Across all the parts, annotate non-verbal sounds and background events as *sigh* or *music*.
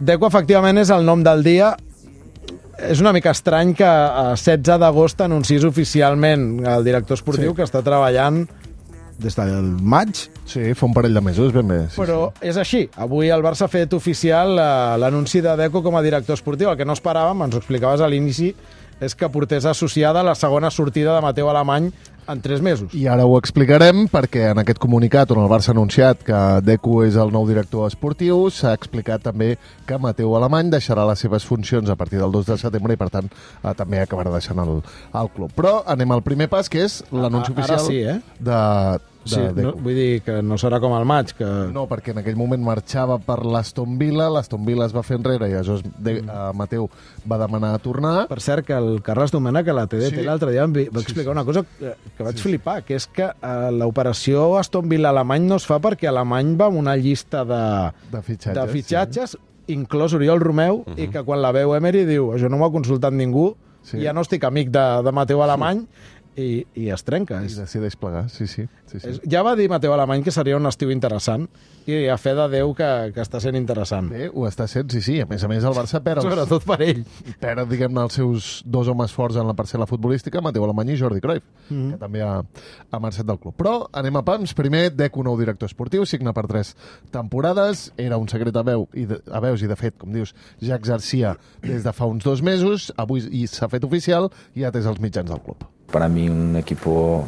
Deco, efectivament, és el nom del dia. És una mica estrany que a 16 d'agost anunciés oficialment el director esportiu Sí. sí. que està treballant des del maig, Sí, fa un parell de mesos, ben bé. Sí, però és així. Avui el Barça ha fet oficial eh, l'anunci de Deco com a director esportiu. El que no esperàvem, ens ho explicaves a l'inici, és que portés associada la segona sortida de Mateu Alemany en tres mesos. I ara ho explicarem perquè en aquest comunicat on el Barça ha anunciat que Deco és el nou director esportiu s'ha explicat també que Mateu Alemany deixarà les seves funcions a partir del 2 de setembre i per tant eh, també acabarà deixant el, el club. Però anem al primer pas que és l'anunci oficial sí, eh? de, de Sí, no, Deco. vull dir que no serà com el maig, que... No, perquè en aquell moment marxava per l'Aston Villa, l'Aston Villa es va fer enrere i aleshores de, Mm. uh, Mateu va demanar tornar. Per cert, que el Carles Domènech a la TDT Sí. sí. l'altre dia va explicar una cosa que, que vaig flipar, que és que eh, l'operació Aston Villa Alemany no es fa perquè Alemany va amb una llista de, De fitxatges, de fitxatges inclòs Oriol Romeu, uh -huh. i que quan la veu Emery diu això no m'ho ha consultat ningú, Sí. sí. ja no estic amic de, de Mateu Alemany, i, i es trenca. I decideix plegar, sí, sí. sí, sí. és, ja va dir Mateu Alemany que seria un estiu interessant, i a fe de Déu que, que està sent interessant. Bé, ho està sent, sí, sí. A més a més, el Barça perd, els, Sobretot per ell. perd diguem-ne, els seus dos homes forts en la parcel·la futbolística, Mateu Alemany i Jordi Cruyff, mm -hmm. que també ha, ha marxat del club. Però anem a pams. Primer, Deco, nou director esportiu, signa per tres temporades, era un secret a, veu, i de, a veus i, de fet, com dius, ja exercia des de fa uns dos mesos, avui i s'ha fet oficial i ja tens els mitjans del club. Para mí un equipo,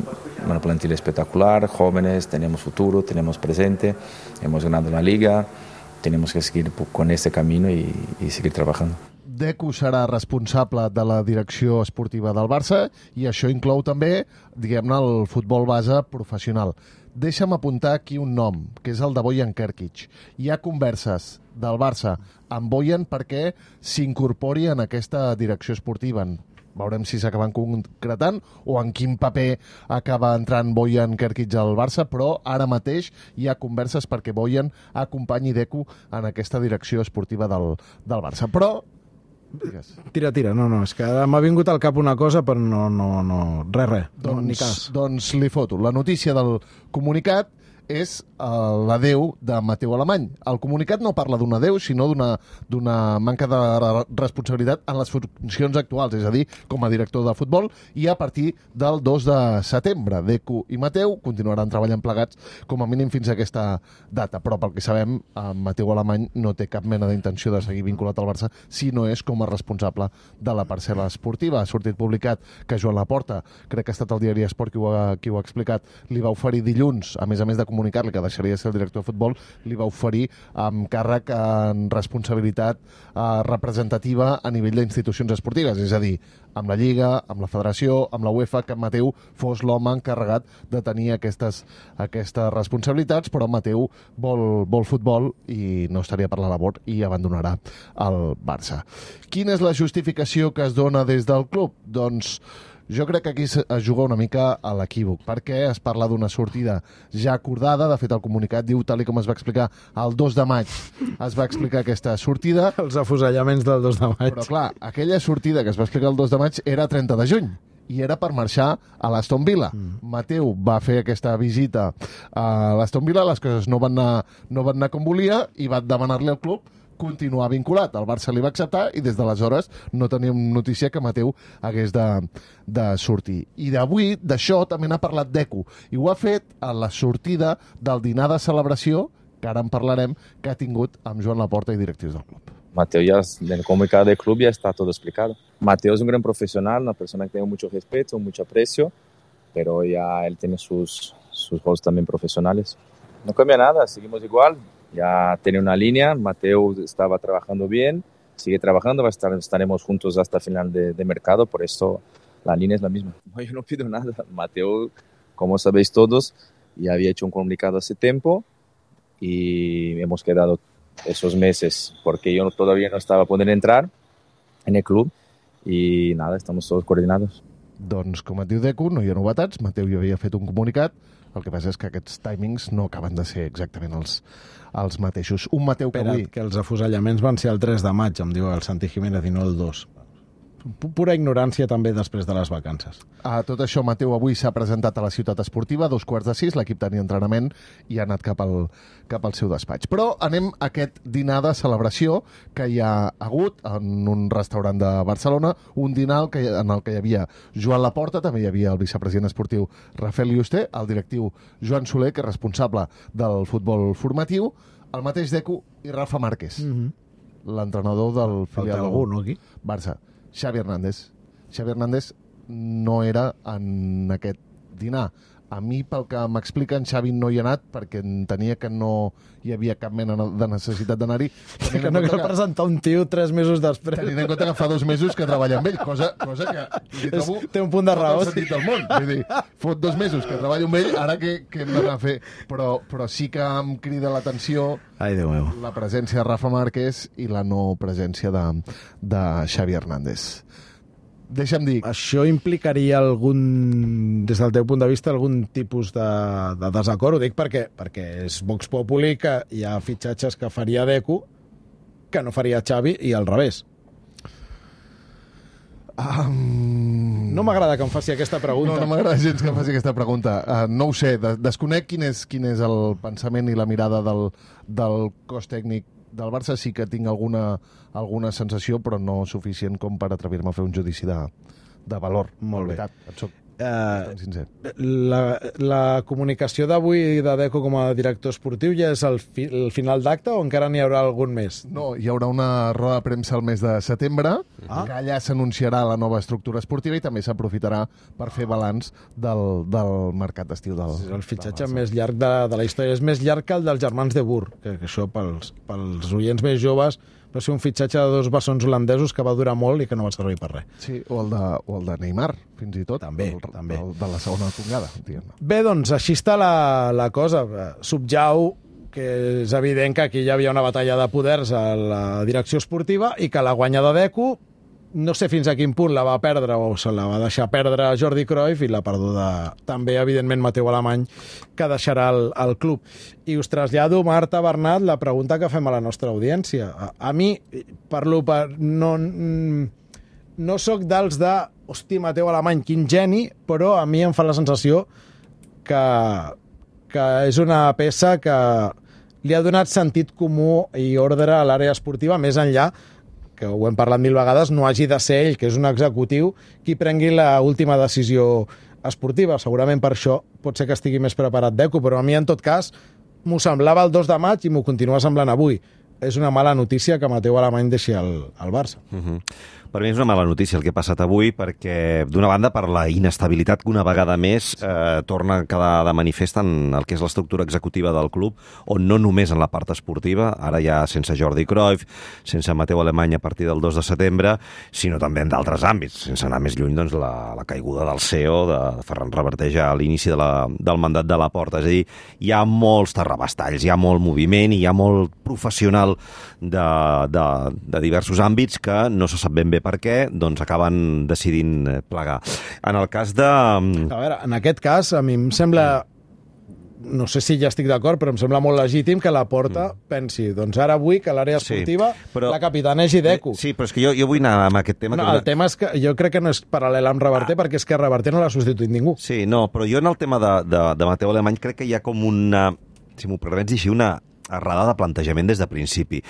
una plantilla espectacular, jóvenes, tenemos futuro, tenemos presente, hemos ganado la liga, tenemos que seguir con este camino y, y seguir trabajando. Deco serà responsable de la direcció esportiva del Barça i això inclou també, diguem-ne, el futbol base professional. Deixa'm apuntar aquí un nom, que és el de Bojan Kerkic. Hi ha converses del Barça amb Bojan perquè s'incorpori en aquesta direcció esportiva. Veurem si s'acaben concretant o en quin paper acaba entrant Bojan Kerkic al Barça, però ara mateix hi ha converses perquè Bojan acompanyi Deco en aquesta direcció esportiva del, del Barça. Però Digues. Tira, tira, no, no, és que m'ha vingut al cap una cosa, però no, no, no, res, res, no, ni cas. Doncs, doncs li foto. La notícia del comunicat és uh, l'adeu de Mateu Alemany. El comunicat no parla d'un adeu, sinó d'una manca de re- responsabilitat en les funcions actuals, és a dir, com a director de futbol, i a partir del 2 de setembre. Deco i Mateu continuaran treballant plegats com a mínim fins a aquesta data, però pel que sabem, uh, Mateu Alemany no té cap mena d'intenció de seguir vinculat al Barça si no és com a responsable de la parcel·la esportiva. Ha sortit publicat que Joan Laporta, crec que ha estat el diari Esport qui ho ha, qui ho ha explicat, li va oferir dilluns, a més a més de comunicar-li que deixaria de ser el director de futbol, li va oferir amb càrrec en responsabilitat eh, representativa a nivell d'institucions esportives, és a dir, amb la Lliga, amb la Federació, amb la UEFA, que Mateu fos l'home encarregat de tenir aquestes, aquestes responsabilitats, però Mateu vol, vol futbol i no estaria per la labor i abandonarà el Barça. Quina és la justificació que es dona des del club? Doncs jo crec que aquí es juga una mica a l'equívoc, perquè es parla d'una sortida ja acordada, de fet el comunicat diu, tal i com es va explicar el 2 de maig, es va explicar aquesta sortida, Els afusellaments del 2 de maig. però clar, aquella sortida que es va explicar el 2 de maig era 30 de juny i era per marxar a l'Aston Villa. Mm. Mateu va fer aquesta visita a l'Aston Villa, les coses no van anar, no van anar com volia i va demanar-li al club continuar vinculat. El Barça li va acceptar i des d'aleshores no teníem notícia que Mateu hagués de, de sortir. I d'avui, d'això, també n'ha parlat Deco. I ho ha fet a la sortida del dinar de celebració, que ara en parlarem, que ha tingut amb Joan Laporta i directius del club. Mateo ya en el comunicado del club ya está todo explicado. Mateo es un gran profesional, una persona que tengo mucho respeto, mucho aprecio, pero ya él tiene sus, sus roles también profesionales. No cambia nada, seguimos igual, ya tiene una línea, Mateo estaba trabajando bien, sigue trabajando, va a estar, estaremos juntos hasta final de, de mercado, por eso la línea es la misma. No, *laughs* yo no pido nada, Mateo, como sabéis todos, ya había hecho un comunicado hace tiempo y hemos quedado esos meses porque yo todavía no estaba pudiendo entrar en el club y nada, estamos todos coordinados. Doncs, com et diu Deco, no hi ha novetats. Mateu ja havia fet un comunicat. El que passa és que aquests timings no acaben de ser exactament els, els mateixos. Un Mateu que Espera't, avui... que els afusellaments van ser el 3 de maig, em diu el Santi Jiménez, i no el 2. Pura ignorància també després de les vacances. A tot això, Mateu avui s'ha presentat a la ciutat esportiva, dos quarts de sis, l'equip tenia entrenament i ha anat cap al, cap al seu despatx. Però anem a aquest dinar de celebració que hi ha hagut en un restaurant de Barcelona, un dinar que, en el que hi havia Joan Laporta, també hi havia el vicepresident esportiu Rafael Iuster, el directiu Joan Soler, que és responsable del futbol formatiu, el mateix Deco i Rafa Márquez, mm -hmm. l'entrenador del filial Falta algú, no, aquí? Barça. Xavi Hernández. Xavi Hernández no era en aquest dinar. A mi, pel que m'expliquen, Xavi no hi ha anat perquè entenia que no hi havia cap mena de necessitat d'anar-hi. *laughs* Que no cal presentar un tio tres mesos després. Tenint en compte que fa dos mesos que treballa amb ell, cosa, cosa que li *laughs* És, trobo té un punt de raó. sentit del món. Vull dir, fot dos mesos que treballo amb ell, ara que, que hem d'anar a fer. Però, però sí que em crida l'atenció Ai, Déu meu. la presència de Rafa Márquez i la no presència de, de Xavi Hernández. Deixa'm dir, Això implicaria algun, des del teu punt de vista, algun tipus de, de desacord? Ho dic perquè, perquè és Vox Populi que hi ha fitxatges que faria Deco que no faria Xavi i al revés. Um... No m'agrada que em faci aquesta pregunta. No, no m'agrada gens que em faci aquesta pregunta. Uh, no ho sé, de desconec quin és, quin és el pensament i la mirada del, del cos tècnic del Barça. Sí que tinc alguna, alguna sensació, però no suficient com per atrevir-me a fer un judici de, de valor. Molt bé. Veritat, et soc Eh, la, la comunicació d'avui de Deco com a director esportiu ja és el, fi, el final d'acte o encara n'hi haurà algun més? No, hi haurà una roda de premsa el mes de setembre, Ah. que allà s'anunciarà la nova estructura esportiva i també s'aprofitarà per fer balanç del, del mercat d'estiu del És el fitxatge més llarg de, de la història. És més llarg que el dels germans de Bur, que, que això pels, pels oients més joves va ser un fitxatge de dos bessons holandesos que va durar molt i que no va servir per res. Sí, o el de, o el de Neymar, fins i tot. També, el, també. El, de la segona tongada, diguem Bé, doncs així està la, la cosa. Eh, Subjau, que és evident que aquí hi havia una batalla de poders a la direcció esportiva i que la guanyada Deco no sé fins a quin punt la va perdre o se la va deixar perdre Jordi Cruyff i la perduda també, evidentment, Mateu Alemany, que deixarà el, el club. I us trasllado, Marta Bernat, la pregunta que fem a la nostra audiència. A, a mi, parlo per... No, mm, no sóc dels de hosti, Mateu Alemany, quin geni, però a mi em fa la sensació que, que és una peça que li ha donat sentit comú i ordre a l'àrea esportiva, més enllà que ho hem parlat mil vegades, no hagi de ser ell, que és un executiu, qui prengui la última decisió esportiva. Segurament per això pot ser que estigui més preparat Deco, però a mi, en tot cas, m'ho semblava el 2 de maig i m'ho continua semblant avui. És una mala notícia que Mateu Alemany deixi el, el Barça. Uh -huh. Per mi és una mala notícia el que ha passat avui perquè, d'una banda, per la inestabilitat que una vegada més eh, torna a quedar de manifest en el que és l'estructura executiva del club, on no només en la part esportiva, ara ja sense Jordi Cruyff, sense Mateu Alemany a partir del 2 de setembre, sinó també en d'altres àmbits, sense anar més lluny, doncs, la, la caiguda del CEO, de, Ferran Reverteja a l'inici de la, del mandat de la porta. És a dir, hi ha molts terrabastalls, hi ha molt moviment i hi ha molt professional de, de, de diversos àmbits que no se sap ben bé per què, doncs acaben decidint eh, plegar. En el cas de... mm, A veure, en aquest cas, a mi em sembla no sé si ja estic d'acord, però em sembla molt legítim que la Porta mm. pensi, doncs ara vull que l'àrea Sí, esportiva però- la capitanegi Deco. Sí, però és que jo, jo vull anar amb aquest tema. No, que el tema és que jo crec que no és paral·lel amb Reverter, perquè és que Reverter no l'ha substituït ningú. Sí, no, però jo en el tema de, de, de Mateu Alemany crec que hi ha com una, si m'ho permets dir així, una errada de plantejament des de principi.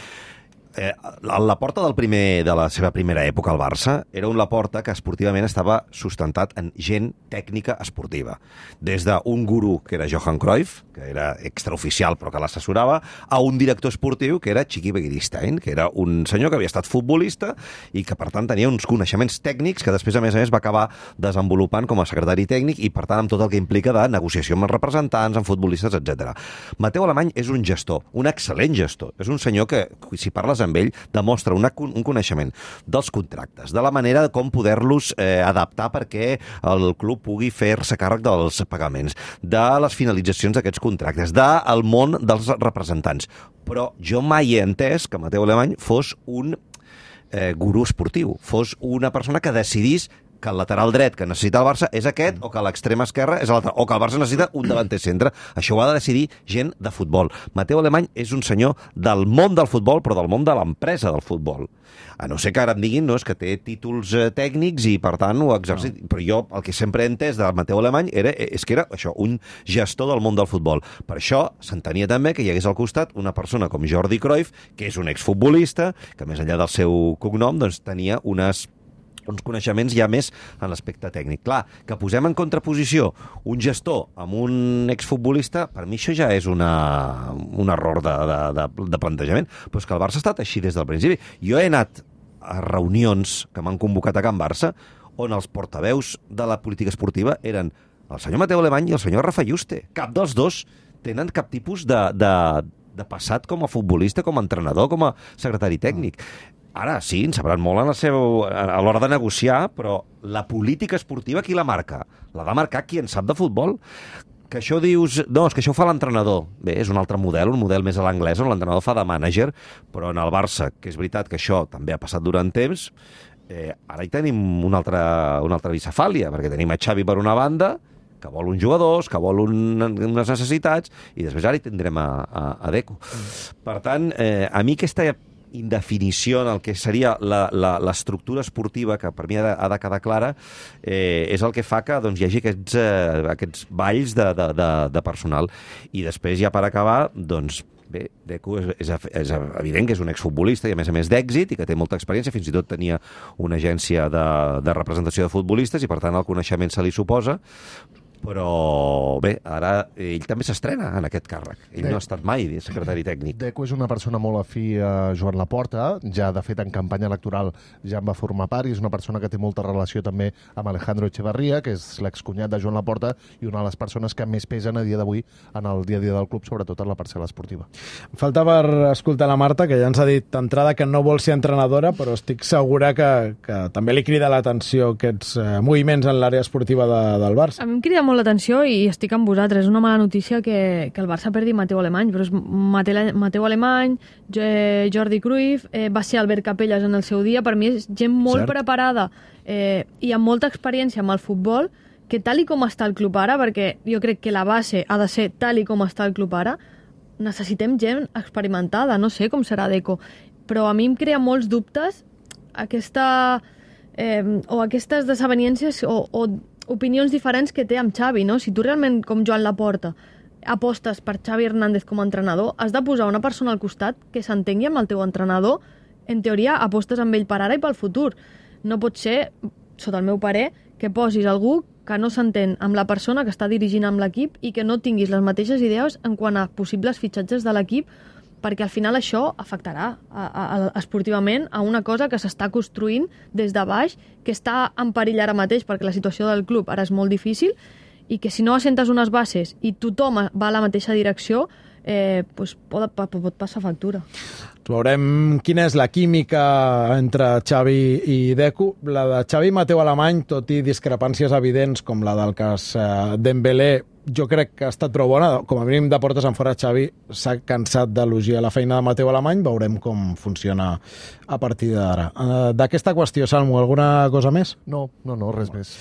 Eh, la, porta del primer, de la seva primera època al Barça era un Laporta que esportivament estava sustentat en gent tècnica esportiva. Des d'un gurú, que era Johan Cruyff, que era extraoficial però que l'assessorava, a un director esportiu, que era Chiqui Begiristain, que era un senyor que havia estat futbolista i que, per tant, tenia uns coneixements tècnics que després, a més a més, va acabar desenvolupant com a secretari tècnic i, per tant, amb tot el que implica de negociació amb els representants, amb futbolistes, etc. Mateu Alemany és un gestor, un excel·lent gestor. És un senyor que, si parles amb ell, demostra una, un coneixement dels contractes, de la manera de com poder-los eh, adaptar perquè el club pugui fer-se càrrec dels pagaments, de les finalitzacions d'aquests contractes, del món dels representants. Però jo mai he entès que Mateu Alemany fos un eh, gurú esportiu, fos una persona que decidís que el lateral dret que necessita el Barça és aquest, o que l'extrema esquerra és l'altre, o que el Barça necessita un davanter centre. Això ho ha de decidir gent de futbol. Mateu Alemany és un senyor del món del futbol, però del món de l'empresa del futbol. A no ser que ara em diguin no, és que té títols eh, tècnics i, per tant, ho exercit. No. Però jo el que sempre he entès de Mateu Alemany era, eh, és que era això, un gestor del món del futbol. Per això s'entenia també que hi hagués al costat una persona com Jordi Cruyff, que és un exfutbolista, que més enllà del seu cognom doncs, tenia unes uns coneixements ja més en l'aspecte tècnic. Clar, que posem en contraposició un gestor amb un exfutbolista, per mi això ja és una, un error de, de, de, de plantejament. Però és que el Barça ha estat així des del principi. Jo he anat a reunions que m'han convocat a Can Barça on els portaveus de la política esportiva eren el senyor Mateu Alemany i el senyor Rafa Juste. Cap dels dos tenen cap tipus de, de, de passat com a futbolista, com a entrenador, com a secretari tècnic. Ara sí, en sabran molt en el seu, a l'hora de negociar, però la política esportiva qui la marca? La de marcar qui en sap de futbol que això dius... No, és que això ho fa l'entrenador. Bé, és un altre model, un model més a l'anglès, on l'entrenador fa de mànager, però en el Barça, que és veritat que això també ha passat durant temps, eh, ara hi tenim una altra, una altra bicefàlia, perquè tenim a Xavi per una banda, que vol uns jugadors, que vol un, unes necessitats, i després ara hi tindrem a, a, a Deco. Per tant, eh, a mi aquesta indefinició en el que seria l'estructura esportiva, que per mi ha de, ha de quedar clara, eh, és el que fa que doncs, hi hagi aquests, eh, aquests balls de, de, de, de personal. I després, ja per acabar, doncs, bé, Deco és, és, és evident que és un exfutbolista i a més a més d'èxit i que té molta experiència, fins i tot tenia una agència de, de representació de futbolistes i per tant el coneixement se li suposa, però bé, ara ell també s'estrena en aquest càrrec. Ell no ha estat mai secretari tècnic. Deco és una persona molt afí a Joan Laporta, ja de fet en campanya electoral ja en va formar part i és una persona que té molta relació també amb Alejandro Echeverría, que és l'excunyat de Joan Laporta i una de les persones que més pesen a dia d'avui en el dia a dia del club, sobretot en la parcel·la esportiva. Falta per escoltar la Marta, que ja ens ha dit d'entrada que no vol ser entrenadora, però estic segura que, que també li crida l'atenció aquests eh, moviments en l'àrea esportiva de, del Barça. A mi em crida molt l'atenció i estic amb vosaltres. És una mala notícia que, que el Barça perdi Mateu Alemany, però és Mateu, Mateu Alemany, Jordi Cruyff, eh, va ser Albert Capelles en el seu dia. Per mi és gent molt Cert. preparada eh, i amb molta experiència amb el futbol, que tal i com està el club ara, perquè jo crec que la base ha de ser tal i com està el club ara, necessitem gent experimentada, no sé com serà Deco, però a mi em crea molts dubtes aquesta... Eh, o aquestes desaveniències o, o opinions diferents que té amb Xavi, no? Si tu realment, com Joan Laporta, apostes per Xavi Hernández com a entrenador, has de posar una persona al costat que s'entengui amb el teu entrenador. En teoria, apostes amb ell per ara i pel futur. No pot ser, sota el meu parer, que posis algú que no s'entén amb la persona que està dirigint amb l'equip i que no tinguis les mateixes idees en quant a possibles fitxatges de l'equip perquè al final això afectarà a, a, a, esportivament a una cosa que s'està construint des de baix, que està en perill ara mateix perquè la situació del club ara és molt difícil i que si no assentes unes bases i tothom va a la mateixa direcció, eh, pues pot, pot, pot passar factura. Veurem quina és la química entre Xavi i Deco. La de Xavi Mateu Alemany, tot i discrepàncies evidents com la del cas eh, Dembélé, jo crec que ha estat prou bona. Com a mínim de portes en fora, Xavi s'ha cansat d'elogiar la feina de Mateu Alemany. Veurem com funciona a partir d'ara. Eh, d'aquesta qüestió, Salmo, alguna cosa més? No, no, no, res més.